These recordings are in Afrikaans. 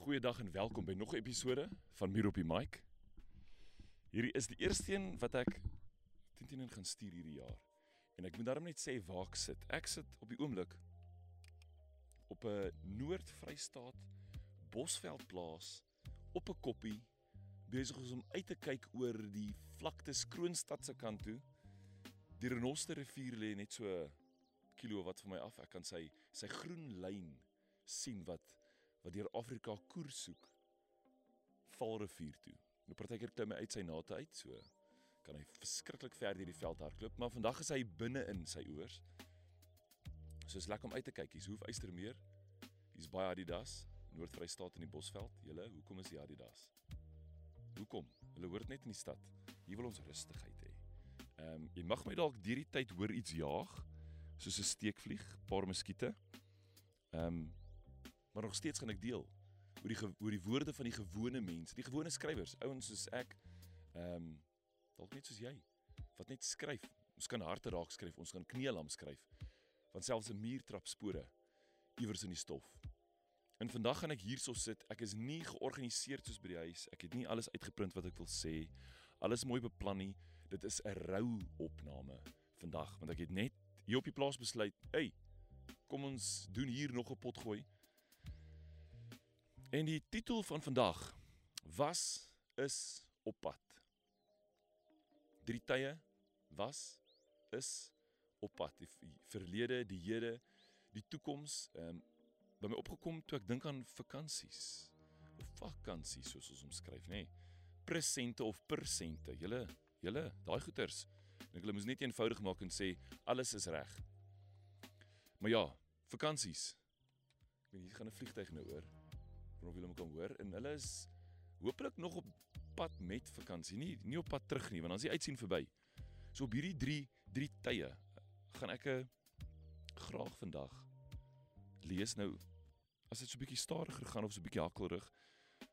Goeiedag en welkom by nog 'n episode van Muur op die Mic. Hierdie is die eerste een wat ek teen teen gaan stuur hierdie jaar. En ek moet daarom net sê waar ek sit. Ek sit op die oomblik op 'n Noord-Vrystaat Bosveldplaas op 'n koppie besig om uit te kyk oor die vlaktes Kroonstad se kant toe. Die Renoster rivier lê net so kilo wat van my af. Ek kan sy sy groen lyn sien wat wat deur Afrika koers soek Valrivier toe. Nou partykeer klim hy uit sy nate uit so kan hy verskriklik ver deur die veld hardloop, maar vandag is hy binne in sy oors. So is lekker om uit te kyk. Hier's Hoef Eystermeer. Hier's baie Adidas, Noord-Vrystaat in die Bosveld. Julle, hoekom is die Adidas? Hoekom? Hulle hoort net in die stad. Hier wil ons rustigheid hê. Ehm um, jy mag my dalk deur die tyd hoor iets jaag, soos 'n steekvlieg, paar muskiete. Ehm um, maar nog steeds gaan ek deel oor die oor die woorde van die gewone mense, die gewone skrywers, ouens soos ek. Ehm um, dalk net soos jy wat net skryf. Ons kan harte raak skryf, ons kan kneelam skryf. Van selfs 'n muur trap spore iewers in die stof. En vandag gaan ek hierso sit. Ek is nie georganiseer soos by die huis. Ek het nie alles uitgeprint wat ek wil sê. Alles mooi beplan nie. Dit is 'n rou opname vandag want ek het net hier op die plaas besluit, "Hey, kom ons doen hier nog 'n pot gooi." En die titel van vandag was is op pad. Drie tye was is op pad. Die verlede, die hede, die toekoms, ehm um, by my opgekom toe ek dink aan vakansies of vakansies soos ons omskryf, nê. Nee. Presente of persente. Julle, julle, daai goeters. Ek hulle moes net eenvoudig maak en sê alles is reg. Maar ja, vakansies. Ek weet hier gaan 'n vliegtyg nou oor. Of julle moet kan hoor en hulle is hopelik nog op pad met vakansie, nie nie op pad terug nie, want dan is uitsien verby. So op hierdie 3 3 tye gaan ek 'n graag vandag lees nou as dit so 'n bietjie stadiger gaan of so 'n bietjie hakkelrig.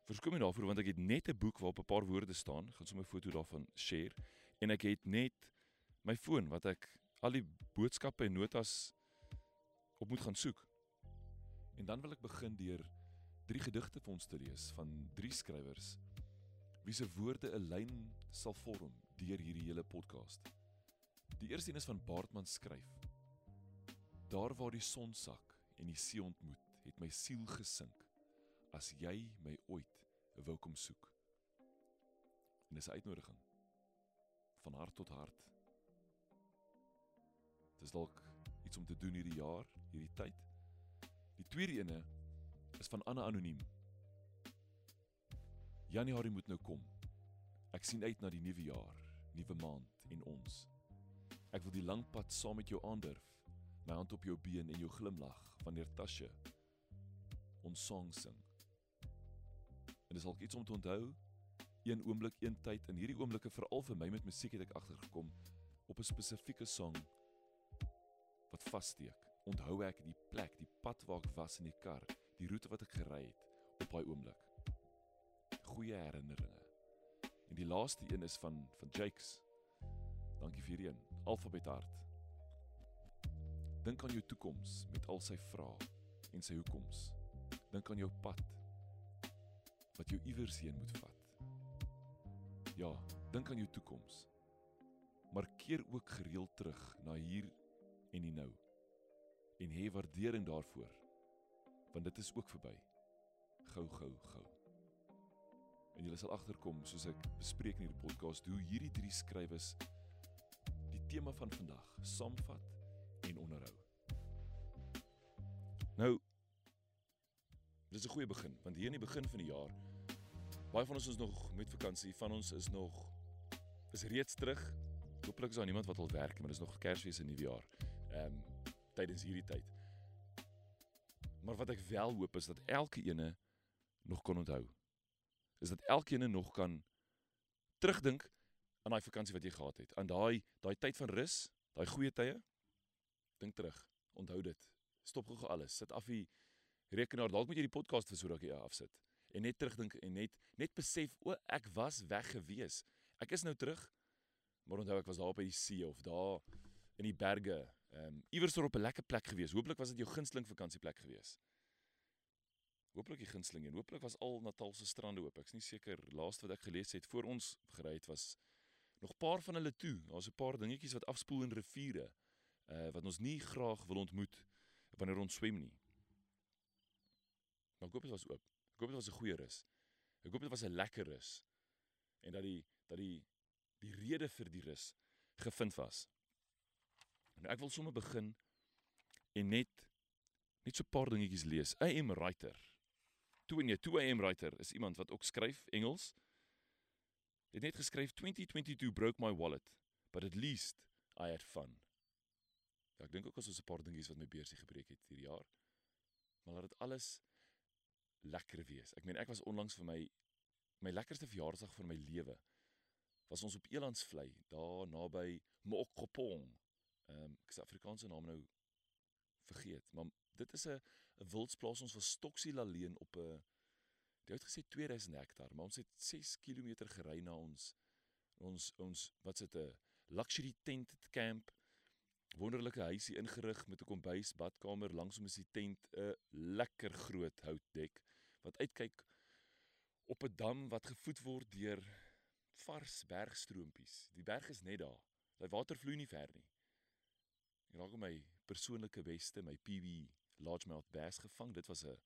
Verskoon my daarvoor want ek het net 'n boek waarop 'n paar woorde staan, gaan sommer 'n foto daarvan share en ek het net my foon wat ek al die boodskappe en notas op moet gaan soek. En dan wil ek begin deur drie gedigte vir ons te lees van drie skrywers wie se woorde 'n lyn sal vorm deur hierdie hele podcast. Die eerste een is van Baartman skryf. Daar waar die son sak en die see ontmoet, het my siel gesink as jy my ooit wou kom soek. En dis 'n uitnodiging van hart tot hart. Dis dalk iets om te doen hierdie jaar, hierdie tyd. Die tweede ene is van Anna Anoniem. Januarie moet nou kom. Ek sien uit na die nuwe jaar, nuwe maand en ons. Ek wil die lang pad saam met jou aandurf, my hand op jou been en jou glimlag wanneer Tasje ons sang sing. En dis al iets om te onthou, een oomblik, een tyd in hierdie oomblikke veral vir my met musiek het ek agtergekom op 'n spesifieke sang wat vassteek. Onthou ek die plek, die pad waar ek was in die kar, die roete wat ek gery het op daai oomblik goeie herinneringe. En die laaste een is van van Jakes. Dankie vir een. Alfabet hart. Dink aan jou toekoms met al sy vrae en sy hoekoms. Dink aan jou pad wat jou iewers heen moet vat. Ja, dink aan jou toekoms. Maar keer ook gereeld terug na hier en die nou. En hê waardering daarvoor. Want dit is ook verby. Gou gou gou en julle sal agterkom soos ek bespreek in hierdie podcast hoe hierdie drie skrywers die tema van vandag saamvat en onderhou. Nou dis 'n goeie begin want hier in die begin van die jaar baie van ons is nog met vakansie, van ons is nog is reeds terug. Hooplik is daar niemand wat al werk, maar dis nog Kersfees en Nuwejaar. Ehm um, tydens hierdie tyd. Maar wat ek wel hoop is dat elke ene nog kon onthou is dat elkeen nog kan terugdink aan daai vakansie wat jy gehad het. Aan daai daai tyd van rus, daai goeie tye. Dink terug. Onthou dit. Stop gou alles. Sit af die rekenaar. Dalk moet jy die podcast vir so rukkie afsit en net terugdink en net net besef o, ek was weg gewees. Ek is nou terug. Maar onthou ek was daar op by die see of daar in die berge. Ehm um, iewers op 'n lekker plek gewees. Hooplik was dit jou gunsteling vakansieplek gewees. Hooplik die gunsteling een. Hooplik was al Natal se strande oop. Ek's nie seker laaste wat ek gelees het voor ons gery het was nog 'n paar van hulle toe. Daar's 'n paar dingetjies wat afspoel in riviere uh wat ons nie graag wil ontmoet wanneer ons swem nie. Maar ek hoop dit was oop. Ek hoop dit was 'n goeie rus. Ek hoop dit was 'n lekker rus. En dat die dat die die rede vir die rus gevind was. Nou ek wil sommer begin en net net so 'n paar dingetjies lees. AM writer. Toe en jy, toe AM writer is iemand wat ook skryf Engels. Het net geskryf 2022 broke my wallet, but at least I had fun. Ja, ek dink ook ons 'n paar dingetjies wat my beursie gebreek het hierdie jaar. Maar laat dit alles lekker wees. Ek meen ek was onlangs vir my my lekkerste verjaarsdag van my lewe. Was ons op Elandsvlei daar naby Mokopong. Ehm um, ek se Afrikaanse naam nou vergeet, maar dit is 'n 'n wildsplaas ons was Stoksiel alleen op 'n jy het gesê 2000 hektaar, maar ons het 6 km gery na ons ons ons wat sit 'n luxury tent camp wonderlike huisie ingerig met 'n kombuis, badkamer, langsom is die tent 'n lekker groot houtdek wat uitkyk op 'n dam wat gevoed word deur vars bergstroompies. Die berg is net daar. Sy water vloei nie ver nie. Ek raak my persoonlike beste, my PB largemouth bass gevang. Dit was 'n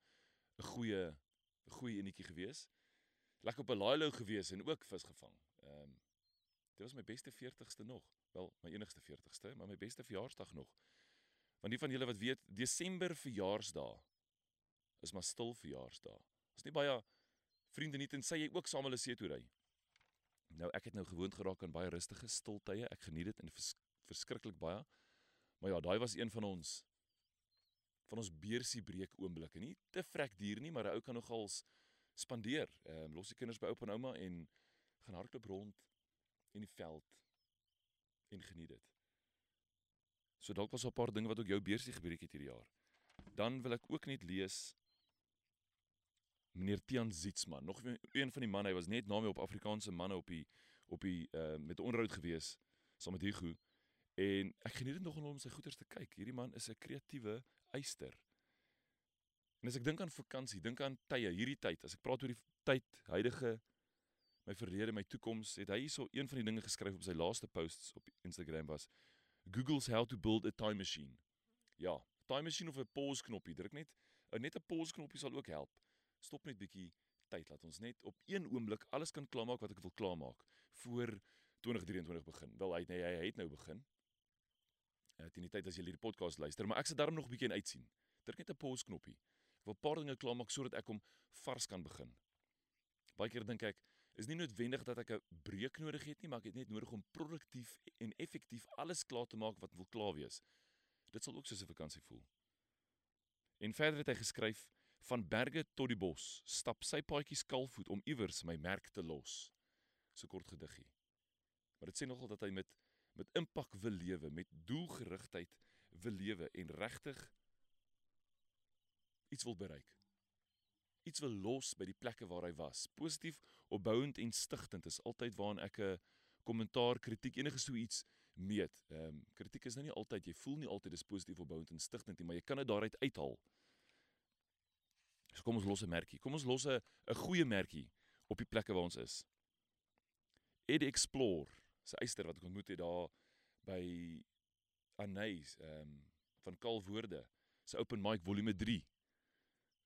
'n goeie 'n goeie enetjie gewees. Lekker op 'n laailou gewees en ook vis gevang. Ehm um, dit was my beste 40ste nog. Wel, my enigste 40ste, maar my beste verjaarsdag nog. Want die van julle wat weet, Desember verjaarsdae is maar stil verjaarsdae. Ons nie baie vriende nie tensy jy ook saam hulle see toe ry. Nou ek het nou gewoond geraak aan baie rustige stiltye. Ek geniet dit en vers, verskriklik baie. Maar ja, daai was een van ons van ons beursie breek oomblikke. Nie te vrek duur nie, maar 'n ou kan nogals spandeer. Ehm um, los die kinders by oupa en ouma en gaan hardloop rond in die veld en geniet dit. So dalk was 'n paar dinge wat ook jou beursie gebreek het hierdie jaar. Dan wil ek ook net lees meneer Tian Zietsman, nog een van die manne, hy was net na my op Afrikaanse manne op die op die uh met onderhoud gewees saam met Hugo en ek geniet dit nogal om sy goeders te kyk. Hierdie man is 'n kreatiewe eyster. En as ek dink aan vakansie, dink aan tye, hierdie tyd, as ek praat oor die tyd, huidige my verlede, my toekoms, het hy hierso een van die dinge geskryf op sy laaste posts op Instagram was Google's how to build a time machine. Ja, time machine of 'n pause knoppie, druk net, net 'n pause knoppie sal ook help. Stop net bietjie tyd, laat ons net op een oomblik alles kan klaarmaak wat ek wil klaarmaak voor 2023 begin. Wel hy nee, hy het nou begin. Ja, teen die tyd as jy hierdie podcast luister, maar ek sit daarom nog 'n bietjie in uitsien. Druk net 'n pause knoppie. Ek wil 'n paar dinge klaarmaak sodat ek hom vars kan begin. Baie keer dink ek, is nie noodwendig dat ek 'n breek nodig het nie, maar ek het net nodig om produktief en effektief alles klaar te maak wat wil klaar wees. Dit sal ook soos 'n vakansie voel. En verder het hy geskryf van berge tot die bos, stap sy paadjies kalfvoet om iewers my merk te los. So kort gediggie. Maar dit sê nogal dat hy met met impak wil lewe, met doelgerigtheid wil lewe en regtig iets wil bereik iets wil los by die plekke waar hy was. Positief, opbouend en stigtend is altyd waarna ek 'n kommentaar, kritiek, enige so iets meet. Ehm um, kritiek is nou nie altyd jy voel nie altyd is positief, opbouend en stigtend nie, maar jy kan dit daaruit uithaal. So kom ons los 'n merkie. Kom ons los 'n 'n goeie merkie op die plekke waar ons is. Ed Explore, sy eister wat ek ontmoet het daar by Anais, ehm um, van Kalwoorde, sy open mic volume 3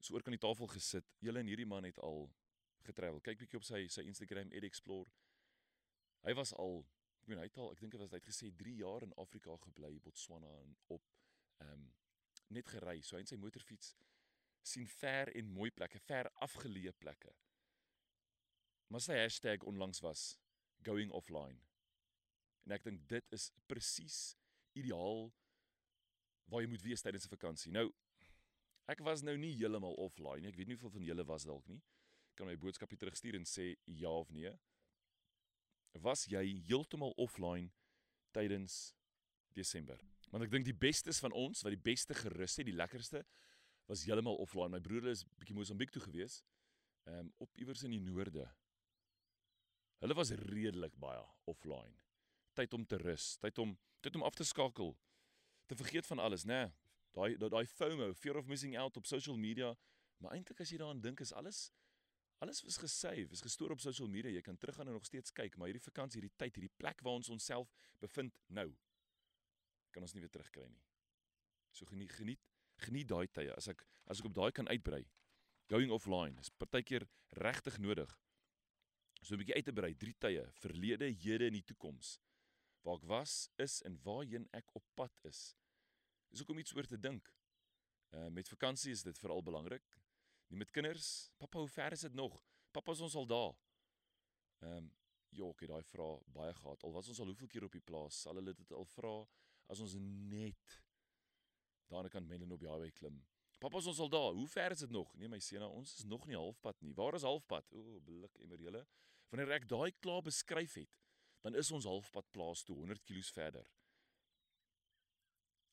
so oor kan die tafel gesit. Julle en hierdie man het al getravel. Kyk bietjie op sy sy Instagram Ed Explore. Hy was al, ek meen hy het al, ek dink hy was hy het gesê 3 jaar in Afrika gebly, Botswana en op ehm um, net gery. So hy en sy motorfiets sien ver en mooi plekke, ver afgeleë plekke. Maar sy hashtag onlangs was going offline. En ek dink dit is presies ideaal waar jy moet wees tydens 'n vakansie. Nou, Ek was nou nie heeltemal offline nie. Ek weet nie hoeveel van julle was dalk nie. Kan my boodskapie terugstuur en sê ja of nee. Was jy heeltemal offline tydens Desember? Want ek dink die bestes van ons wat die beste gerus het, die lekkerste was heeltemal offline. My broer is bietjie Mosambiek toe gewees. Ehm um, op iewers in die noorde. Hulle was redelik baie offline. Tyd om te rus, tyd om tyd om af te skakel. Te vergeet van alles, né? Nee, daai daai FOMO, fear of missing out op social media Maar eintlik as jy daaraan dink is alles alles was gesave, is gestoor op social media. Jy kan teruggaan en nog steeds kyk, maar hierdie vakansie, hierdie tyd, hierdie plek waar ons onsself bevind nou, kan ons nie weer terugkry nie. So geniet geniet geniet daai tye. As ek as ek op daai kan uitbrei. Going offline is partykeer regtig nodig. So 'n bietjie uit te brei, drie tye, verlede, hede en die toekoms. Waar ek was, is en waarheen ek op pad is. Dis ook om iets oor te dink. Uh met vakansie is dit veral belangrik. Nie met kinders. Pappa, hoe ver is dit nog? Pappa, is ons al daar? Ehm um, ja, ek het daai vraag baie gehad. Al was ons al hoeveel keer op die plaas, sal hulle dit al vra as ons net daarna kan Mellen op die highway klim. Pappa, is ons al daar? Hoe ver is dit nog? Nee my seun, ons is nog nie halfpad nie. Waar is halfpad? O, blik emmer julle. Wanneer ek daai klaar beskryf het, dan is ons halfpad plaas toe 100 km verder.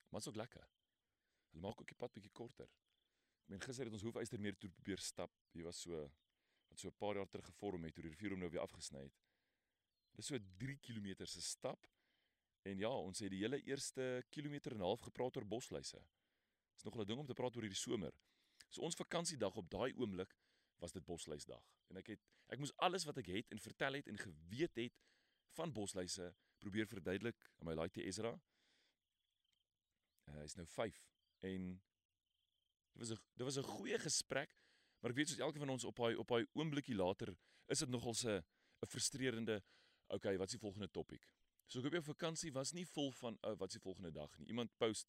Maar dit is ook lekker. Hulle maak ook die pad bietjie korter. Ek meen gister het ons hoefystermeer toe probeer stap. Hier was so wat so 'n paar jaar terug gevorm het toe die rivier hom nou weer afgesny het. Dis so 3 km se stap. En ja, ons het die hele eerste kilometer en 'n half gepraat oor bosluise. Dis nog 'n ding om te praat oor hierdie somer. So ons vakansiedag op daai oomblik was dit bosluisdag. En ek het ek moes alles wat ek het en vertel het en geweet het van bosluise probeer verduidelik aan my laaite Ezra. Uh, hy is nou 5 en dit was 'n dit was 'n goeie gesprek, maar ek weet soos elke van ons op daai op daai oomblikie later is dit nogal 'n 'n frustrerende okay, wat is die volgende topik? So ek hoop jou vakansie was nie vol van uh, wat is die volgende dag nie. Iemand post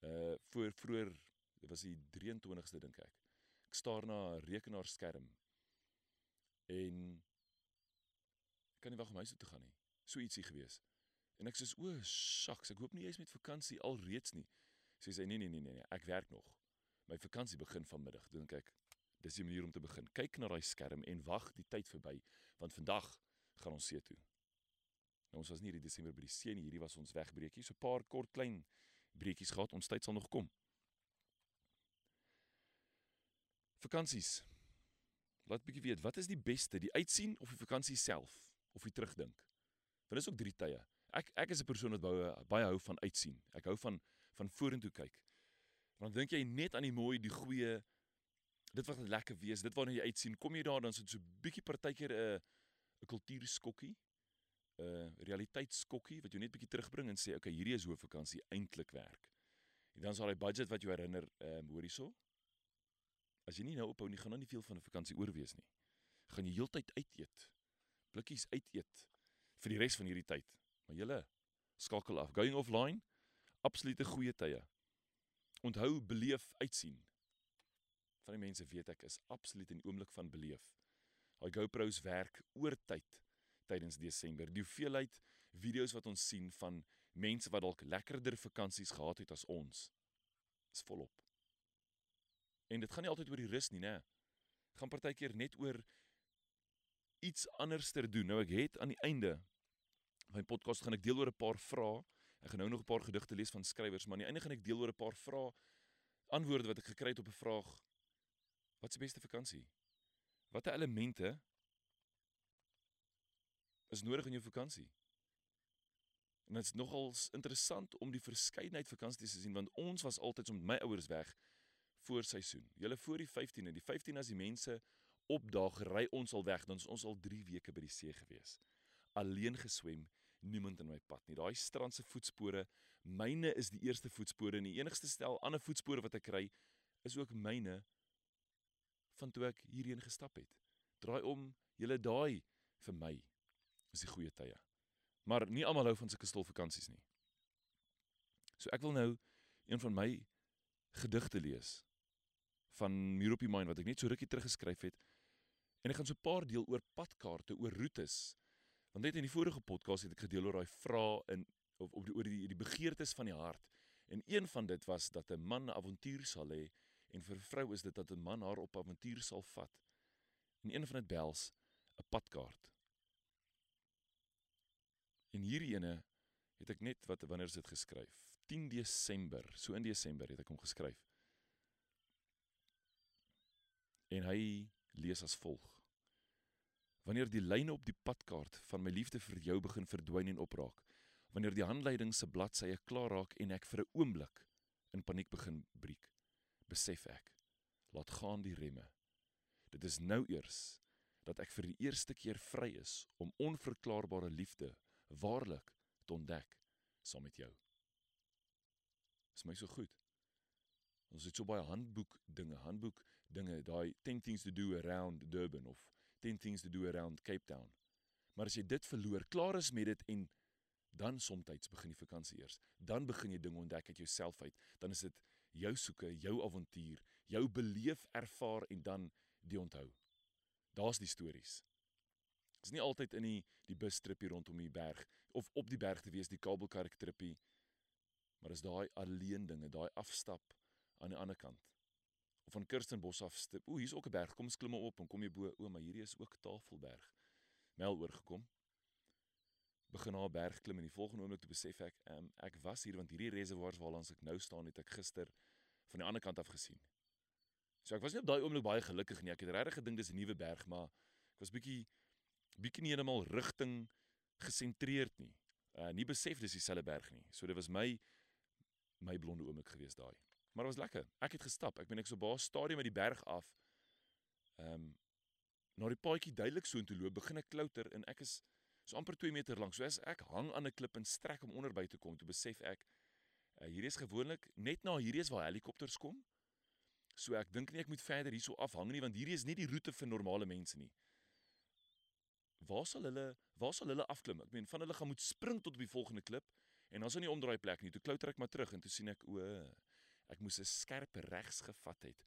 uh voor vroeër dit was die 23ste dink ek. Ek staar na 'n rekenaarskerm en kan nie wag om huis toe te gaan nie. So ietsie gewees. En ek sê o, saks, ek hoop nie jy's met vakansie alreeds nie. Sê sy nee nee nee nee, nee ek werk nog. My vakansie begin vanmiddag. Dink ek dis die manier om te begin. Kyk na daai skerm en wag die tyd verby want vandag gaan ons see toe. Nou ons was nie hierdie Desember by die see nie. Hierdie was ons wegbreekie. So 'n paar kort klein breekies gehad. Ons tyd sal nog kom. Vakansies. Laat bietjie weet, wat is die beste, die uitsien of die vakansie self of die terugdink? Want dis ook drie tye. Ek ek is 'n persoon wat baie baie hou van uitsien. Ek hou van van vorentoe kyk. Want dink jy net aan die mooi, die goeie dit wat lekker wees, dit waarna jy uitsien, kom jy daar dan so 'n bietjie partykeer 'n 'n kultuurskokkie, 'n realiteitskokkie wat jou net bietjie terugbring en sê, "Oké, okay, hierdie is hoe vakansie eintlik werk." En dan is daar 'n budget wat jou herinner, ehm um, hoor hierso. As jy nie nou ophou nie, gaan dan nie veel van 'n vakansie oorwees nie. Gaan jy heeltyd uit eet. Blikkies uit eet vir die res van hierdie tyd. Maar julle skakel af. Going offline absolute goeie tye. Onthou beleef uitsien. Van die mense weet ek is absoluut in oomblik van beleef. Daai GoPro's werk oor tyd tydens Desember. Die hoeveelheid video's wat ons sien van mense wat dalk lekkerder vakansies gehad het as ons is volop. En dit gaan nie altyd oor die rus nie, né? Gaan partykeer net oor iets anders te doen. Nou ek het aan die einde my podcast gaan ek deel oor 'n paar vrae Ek gaan nou nog 'n paar gedigte lees van skrywers, maar aan die einde gaan ek deel oor 'n paar vrae antwoorde wat ek gekry het op 'n vraag. Wat is die beste vakansie? Watter elemente is nodig in jou vakansie? En dit is nogal interessant om die verskeidenheid vakansies te sien want ons was altyd om my ouers weg voor seisoen. Julle voor die 15e, die 15 as die mense opdaag, ry ons al weg, dan is ons al 3 weke by die see gewees. Alleen geswem niemand in my pad nie. Daai strand se voetspore, myne is die eerste voetspore en die enigste stel ander voetspore wat ek kry is ook myne van toe ek hierheen gestap het. Draai om, julle daai vir my is die goeie tye. Maar nie almal hou van sulke stil vakansies nie. So ek wil nou een van my gedigte lees van Miropi Mine wat ek net so rukkie terug geskryf het. En ek gaan so 'n paar deel oor padkaarte, oor roetes Want net in die vorige podcast het ek gedeel oor daai vrae in of op die oor die die begeertes van die hart. En een van dit was dat 'n man 'n avontuur sal hê en vir 'n vrou is dit dat 'n man haar op avontuur sal vat. En een van dit bels 'n padkaart. En hierdie ene het ek net wat wanneer is dit geskryf? 10 Desember, so in Desember het ek hom geskryf. En hy lees as volg: Wanneer die lyne op die padkaart van my liefde vir jou begin verdwyn en opraak, wanneer die handleiding se bladsye klaar raak en ek vir 'n oomblik in paniek begin breek, besef ek Laat gaan die remme. Dit is nou eers dat ek vir die eerste keer vry is om onverklaarbare liefde waarlik te ontdek saam met jou. Is my so goed. Ons het so baie handboek dinge, handboek dinge, daai 10 things to do around Durban of 10 things to do around Cape Town. Maar as jy dit verloor, klaar is met dit en dan soms begin die vakansie eers. Dan begin jy dinge ontdek uit jouself uit. Dan is dit jou soeke, jou avontuur, jou beleef, ervaar en dan die onthou. Daar's die stories. Dit is nie altyd in die die bustrippie rondom die berg of op die berg te wees die kabelkark trippie. Maar is daai alleen dinge, daai afstap aan die ander kant. Van Kirstenbos af stap. O, hier's ook 'n berg. Kom ons klim op en kom jy bo. O, maar hierdie is ook Tafelberg. Mel oorgekom begin haar berg klim en die volgende oomblik toe besef ek um, ek was hier want hierdie reservoirs waarlangs ek nou staan het ek gister van die ander kant af gesien. So ek was nie op daai oomblik baie gelukkig nie. Ek het regtig gedink dis 'n nuwe berg, maar ek was bietjie bietjie nie heeltemal rigting gesentreerd nie. Uh nie besef dis dieselfde berg nie. So dit was my my blonde oomblik geweest daai. Maar dit was lekker. Ek het gestap. Ek ben ek so baas stadium uit die berg af. Ehm um, na die paadjie duidelik so intoe loop, begin ek klouter en ek is so amper 2 meter lank. So as ek hang aan 'n klip en strek om onder by te kom, toe besef ek uh, hierdie is gewoonlik net na hierdie is waar helikopters kom. So ek dink nie ek moet verder hierso afhang nie want hierdie is nie die roete vir normale mense nie. Waar sal hulle waar sal hulle afklim? Ek meen van hulle gaan moet spring tot op die volgende klip en dan is daar nie omdraai plek nie. Toe klouter ek maar terug en toe sien ek o, ek moes 'n skerp regs gevat het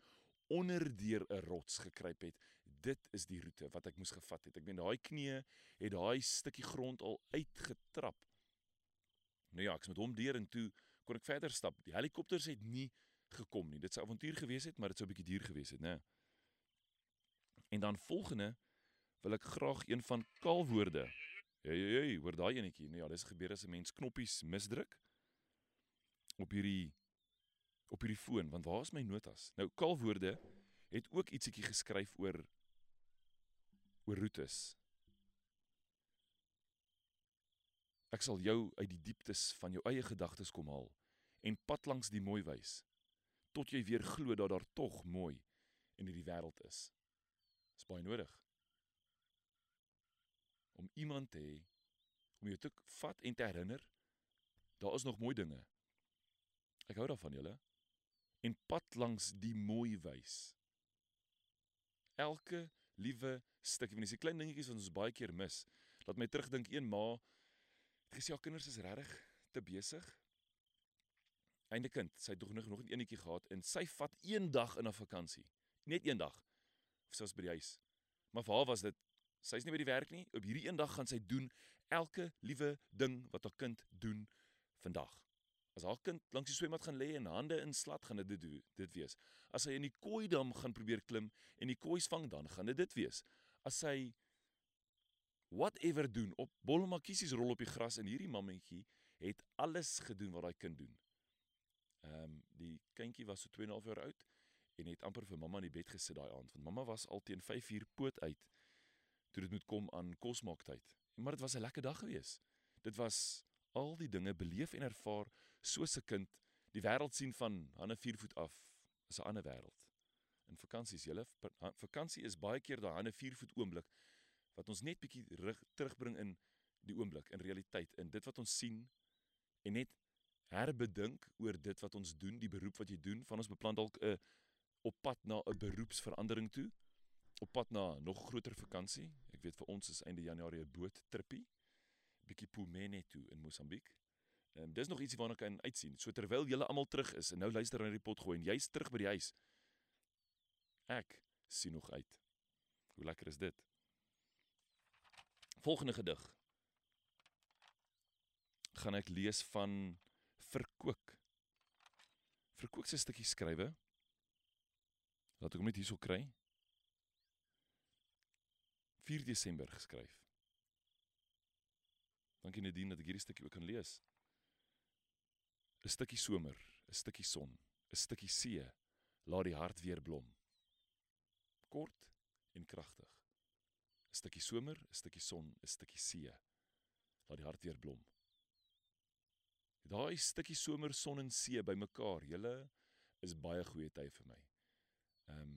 onder deur 'n rots gekruip het dit is die roete wat ek moes gevat het. Ek meen daai knie het daai stukkie grond al uitgetrap. Nou ja, ek het met hom deur en toe kon ek verder stap. Die helikopters het nie gekom nie. Dit sou avontuur gewees het, maar dit sou 'n bietjie duur gewees het, né? En dan volgende wil ek graag een van kaalwoorde. Hey, hey, hey, hoor daai enetjie. Nou ja, dis gebeur as 'n mens knoppies misdruk op hierdie op hierdie foon, want waar is my notas? Nou kaalwoorde het ook ietsiekie geskryf oor oor roetes. Ek sal jou uit die dieptes van jou eie gedagtes kom haal en pad langs die mooi wys tot jy weer glo dat daar tog mooi in hierdie wêreld is. Dis baie nodig. Om iemand te hê om jou te vat en te herinner daar is nog mooi dinge. Ek hou daarvan julle. En pad langs die mooi wys. Elke liewe stukkie van hierdie klein dingetjies wat ons baie keer mis. Laat my terugdink een ma het gesê haar kinders is regtig te besig. Einde kind, sy het nog nog 'n enetjie gehad en sy vat een dag in 'n vakansie. Net een dag. Of sy was by die huis. Maar vir haar was dit sy's nie by die werk nie. Op hierdie een dag gaan sy doen elke liewe ding wat haar kind doen vandag. As haar kind langs die swembad gaan lê en hande in slat gaan dit dit dit wees. As hy in die kooi dam gaan probeer klim en die kooi vang dan gaan dit dit wees. As hy whatever doen op bolmakkies rol op die gras en hierdie mammetjie het alles gedoen wat daai kind doen. Ehm um, die kindjie was so 2 en 'n half jaar oud en het amper vir mamma in die bed gesit daai aand want mamma was al teen 5 uur poot uit toe dit moet kom aan kosmaaktyd. Maar dit was 'n lekker dag geweest. Dit was al die dinge beleef en ervaar soos 'n kind die wêreld sien van hanne 4 voet af is 'n ander wêreld. In vakansies, julle vakansie is baie keer daai hanne 4 voet oomblik wat ons net bietjie terugbring in die oomblik, in realiteit, in dit wat ons sien en net herbedink oor dit wat ons doen, die beroep wat jy doen, van ons beplan dalk 'n op pad na 'n beroepsverandering toe, op pad na nog groter vakansie. Ek weet vir ons is einde Januarie 'n boottrippie bietjie Pumene toe in Mosambiek. Ehm um, dis nog ietsie waarna ek kan uitsien. So terwyl julle almal terug is en nou luister na die pot gooi en jy's terug by die huis. Ek sien nog uit. Hoe lekker is dit? Volgende gedig. Gaan ek lees van Verkoek. Verkoek se stukkie skrywe. Laat ek hom net hierso kry. 4 Desember geskryf. Dankie Nadine dat ek hierdie stukkie ook kan lees. 'n Stukkie somer, 'n stukkie son, 'n stukkie see, laat die hart weer blom. Kort en kragtig. 'n Stukkie somer, 'n stukkie son, 'n stukkie see, laat die hart weer blom. Daai stukkie somer, son en see bymekaar, julle is baie goeie tyd vir my. Ehm um,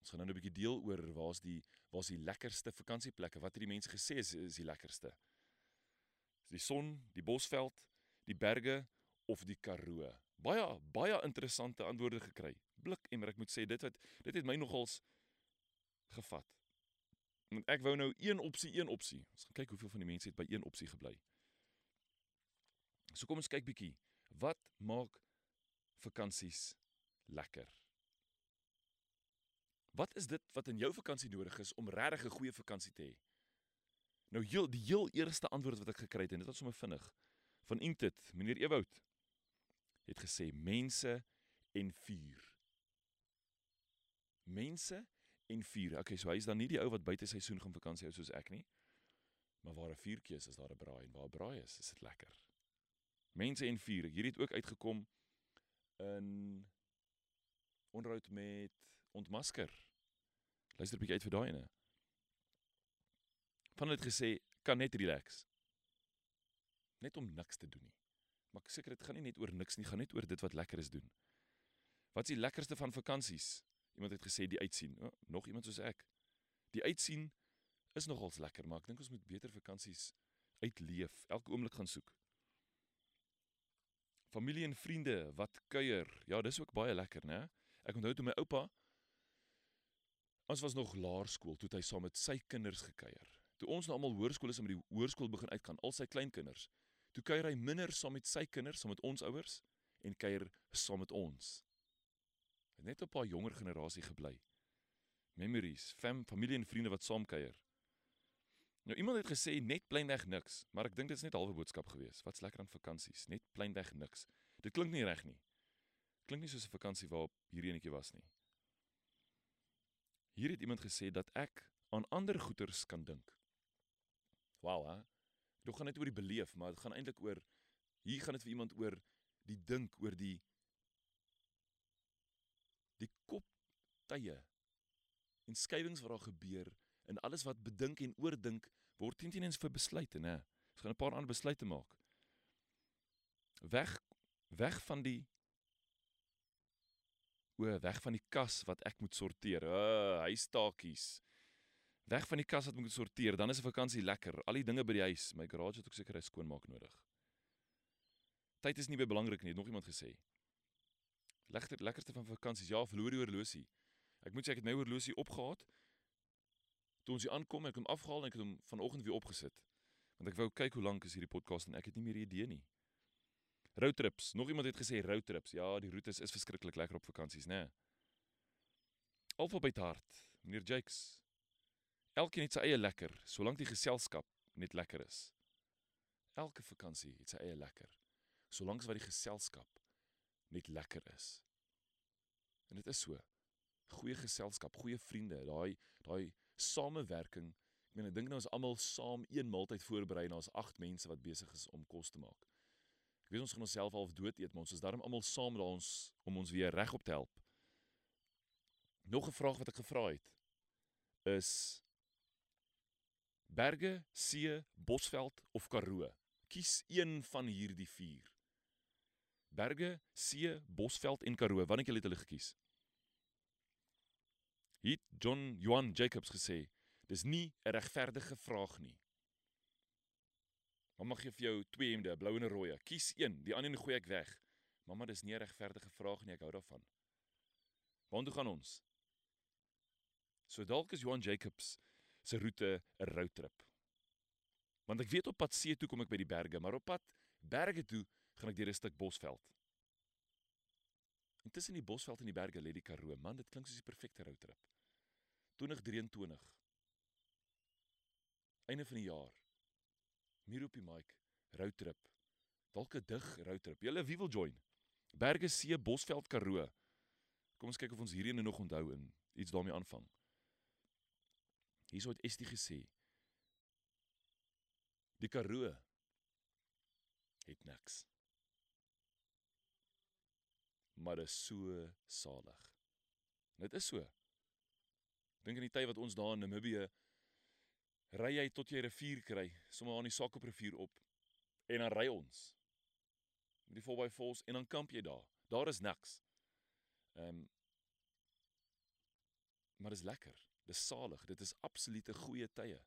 ons gaan nou 'n bietjie deel oor waar's die waar's die lekkerste vakansieplekke? Wat het die mense gesê is is die lekkerste? Is die son, die Bosveld, die berge of die Karoo? Baie baie interessante antwoorde gekry. Blik en ek moet sê dit wat dit het my nogals gevat. Want ek wou nou een opsie, een opsie. Ons gaan kyk hoeveel van die mense het by een opsie gebly. So kom ons kyk bietjie. Wat maak vakansies lekker? Wat is dit wat in jou vakansie nodig is om regtig 'n goeie vakansie te hê? Nou heel die heel eerste antwoord wat ek gekry het en dit was sommer vinnig van Intit, meneer Ewoud het gesê mense en vuur. Mense en vuur. Okay, so hy is dan nie die ou wat buite seisoen gaan vakansie hou soos ek nie. Maar waar 'n vuurtjie is, is daar 'n braai en waar 'n braai is, is dit lekker. Mense en vuur. Hierdie het ook uitgekom in onderhoud met ontmasker. Luister 'n bietjie uit vir daai ene. Van het gesê kan net relax. Net om niks te doen nie. Maar ek seker dit gaan nie net oor niks nie, gaan net oor dit wat lekker is doen. Wat is die lekkerste van vakansies? Iemand het gesê die uitsien. Oh, nog iemand soos ek. Die uitsien is nogals lekker, maar ek dink ons moet beter vakansies uitleef, elke oomblik gaan soek. Familie en vriende wat kuier. Ja, dis ook baie lekker, né? Ek onthou toe my oupa ons was nog laerskool toe hy saam met sy kinders gekuier. Toe ons nou almal hoërskool is en met die hoërskool begin uitgaan, al sy kleinkinders. Toe kuier hy minder saam met sy kinders, saam met ons ouers en kuier saam met ons. Het net 'n paar jonger generasie gebly. Memories, fam, familie en vriende wat saam kuier. Nou iemand het gesê net pleinweg niks, maar ek dink dit is net halwe boodskap gewees. Wat's lekker aan vakansies? Net pleinweg niks. Dit klink nie reg nie. Klink nie soos 'n vakansie waarop hierdie enetjie was nie. Hier het iemand gesê dat ek aan ander goeters kan dink. Wow, hè? Dit gaan net oor die beleef, maar dit gaan eintlik oor hier gaan dit vir iemand oor die dink oor die die kop tye en skywings wat daar gebeur en alles wat bedink en oordink word teen teen eens vir besluite, né? Ons gaan 'n paar ander besluite maak. Weg weg van die o, weg van die kas wat ek moet sorteer. Uh, huistakies. Weg van die kas wat moet sorteer, dan is 'n vakansie lekker. Al die dinge by die huis, my garage het ook seker 'n skoonmaak nodig. Tyd is nie baie belangrik nie, het nog iemand gesê. Legter lekkerste van vakansies, ja, verloor die horlosie. Ek moet sê ek het my horlosie opgehaat. Toe ons hier aankom, ek hom afgehaal en ek het hom vanoggend weer opgesit. Want ek wou kyk hoe lank is hierdie podcast en ek het nie meer 'n idee nie. Roadtrips. Nog iemand het gesê roadtrips. Ja, die roetes is verskriklik lekker op vakansies, né? Nee. Alfabet hart. Meneer Jakes. Elkeen het sy eie lekker, solank die geselskap net lekker is. Elke vakansie het sy eie lekker, solank wat die geselskap net lekker is. En dit is so. Goeie geselskap, goeie vriende, daai daai samewerking. Ek meen ek dink nou ons almal saam een maaltyd voorberei en ons agt mense wat besig is om kos te maak. Ek weet ons gaan onsself half dood eet, maar ons is daarom almal saam daar ons om ons weer regop te help. Nog 'n vraag wat ek gevra het is Berge, see, Bosveld of Karoo? Kies een van hierdie 4. Berge, see, Bosveld en Karoo. Wanneer het julle gekies? Het John Johan Jacobs gesê, dis nie 'n regverdige vraag nie. Mamma gee vir jou twee hemde, blou en rooi. Kies een, die ander gooi ek weg. Mamma, dis nie 'n regverdige vraag nie, ek hou daarvan. Waartoe gaan ons? So dalk is Johan Jacobs se roete 'n roadtrip. Want ek weet op pad see toe kom ek by die berge, maar op pad berge toe gaan ek deur 'n stuk bosveld. En tussen die bosveld en die berge lê die Karoo. Man, dit klink soos die perfekte roadtrip. 2023. Einde van die jaar. Hier op die mic, roadtrip. Dalk 'n dig roadtrip. Julle wie wil join? Berge See, Bosveld, Karoo. Kom ons kyk of ons hierdie nog onthou en iets daarmee aanvang. Hierso het Estie gesê. Die Karoo het niks. Maar is so salig. Dit is so. Dink aan die tyd wat ons daar in Namibië ry jy tot jy 'n rivier kry, sommer aan die Sakop rivier op en dan ry ons met die 4x4s en dan kamp jy daar. Daar is niks. Ehm um, Maar dis lekker. Dis salig. Dit is absolute goeie tye.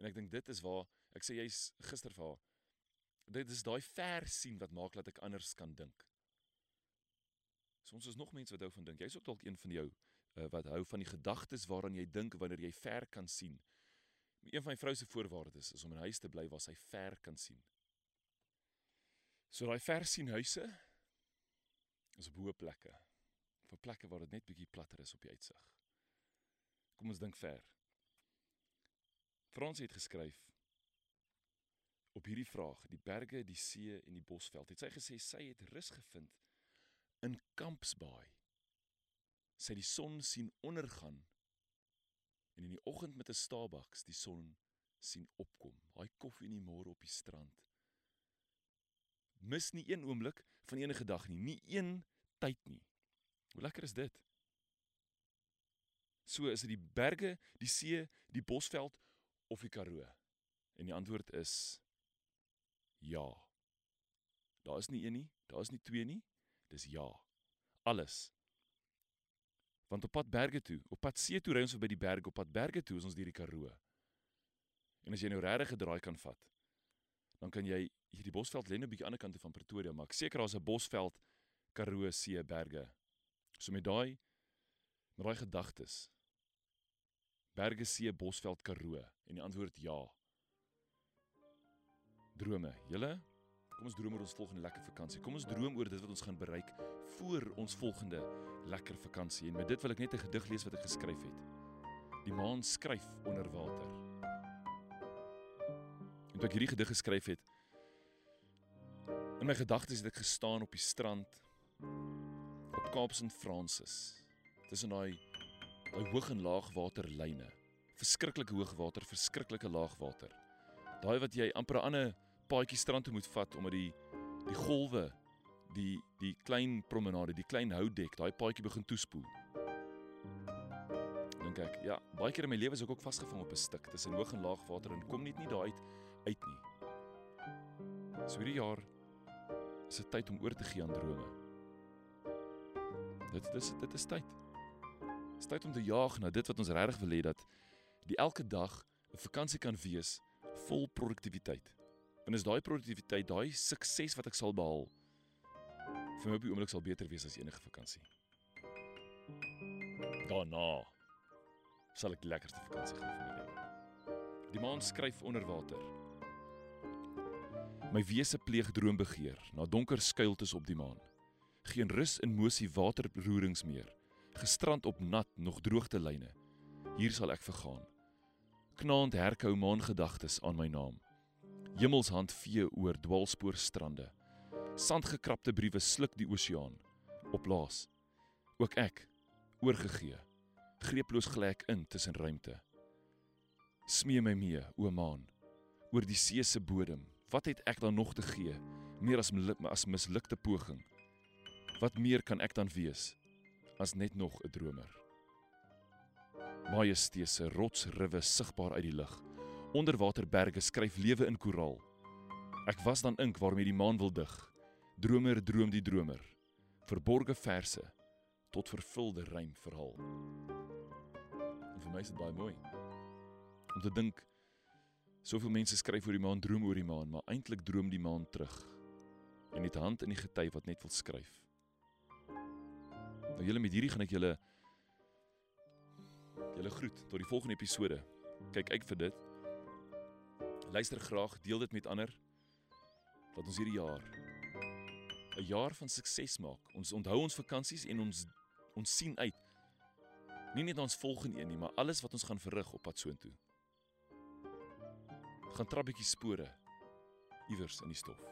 En ek dink dit is waar ek sê jy's gister vir haar. Dit is daai ver sien wat maak dat ek anders kan dink. Soms is nog mense wat hou van dink. Jy's ook dalk een van jou uh, wat hou van die gedagtes waaraan jy dink wanneer jy ver kan sien. Een van my vrou se voorwaardes is om in huis te bly waar sy ver kan sien. So daai ver sien huise is op hoë plekke. Vir plekke waar dit net bietjie platter is op die uitsig. Kom ons dink ver. Frans het geskryf op hierdie vraag, die berge, die see en die bosveld. Het sy gesê sy het rus gevind in Kampsbaai. Sy die son sien ondergaan en in die oggend met 'n Starbucks die son sien opkom. Daai koffie in die môre op die strand. Mis nie een oomblik van enige dag nie, nie een tyd nie. Hoe lekker is dit? So is dit die berge, die see, die bosveld of die Karoo? En die antwoord is ja. Daar is nie een nie, daar is nie twee nie, dis ja. Alles. Want op pad berge toe, op pad see toe ry ons by die berge, op pad berge toe is ons deur die Karoo. En as jy nou regtig 'n draai kan vat, dan kan jy hierdie bosveld lê net 'n bietjie aan die ander kant van Pretoria, maar ek seker daar's 'n bosveld Karoo see berge. So met daai met daai gedagtes. Berge see bosveld Karoo en die antwoord ja. Drome, julle Kom ons droom oor ons volgende lekker vakansie. Kom ons droom oor dit wat ons gaan bereik voor ons volgende lekker vakansie. En met dit wil ek net 'n gedig lees wat ek geskryf het. Die maan skryf onder water. En toe ek hierdie gedig geskryf het, in my gedagtes het ek gestaan op die strand op Kaap St Francis. Tussen daai daai hoog en laag waterlyne. Verskriklike hoog water, verskriklike laag water. Daai wat jy amper 'n ander paadjie strand moet vat omdat die die golwe die die klein promenade, die klein houtdek, daai paadjie begin toespoel. Dink ek, ja, baie keer in my lewe is ek ook vasgevang op 'n stuk tussen hoog en laag water en kom net nie daai uit uit nie. So hierdie jaar is dit tyd om oor te gee aan drome. Dit dis dit is tyd. Dit is tyd om te jaag na dit wat ons regtig wil hê dat die elke dag 'n vakansie kan wees vol produktiwiteit. Want is daai produktiwiteit, daai sukses wat ek sal behaal vir my op die oomblik sal beter wees as enige vakansie. Daarna sal ek lekkerste vakansie gaan vir my lewe. Die maan skryf onder water. My wese pleeg droombegeer na donker skuiltes op die maan. Geen rus in mosie waterroerings meer. Gestrand op nat nog droogte lyne. Hier sal ek vergaan. Knaand herkou maan gedagtes aan my naam. Hemmelshand vee oor dwaalspoor strande. Sandgekrapte briewe sluk die oseaan. Oplaas. Ook ek oorgegee. Greeploos gelyk in tussen ruimte. Smee my mee, o maan, oor die see se bodem. Wat het ek dan nog te gee? Meer as as mislukte poging. Wat meer kan ek dan wees as net nog 'n dromer? Majesteese rotsriwe sigbaar uit die lug onderwaterberge skryf lewe in koraal. Ek was dan ink waarmee die maan wil dig. Dromer droom die dromer. Verborge verse tot vervulde rym verhaal. En vir my is dit baie mooi. Om te dink soveel mense skryf oor die maan, droom oor die maan, maar eintlik droom die maan terug. En het hand in die gety wat net wil skryf. Nou julle met hierdie gaan ek julle julle groet tot die volgende episode. Kyk uit vir dit luister graag, deel dit met ander. Dat ons hierdie jaar 'n jaar van sukses maak. Ons onthou ons vakansies en ons ons sien uit. Nie net ons volgende een nie, maar alles wat ons gaan verrig op pad soontoe. Gaan trap bietjie spore iewers in die stof.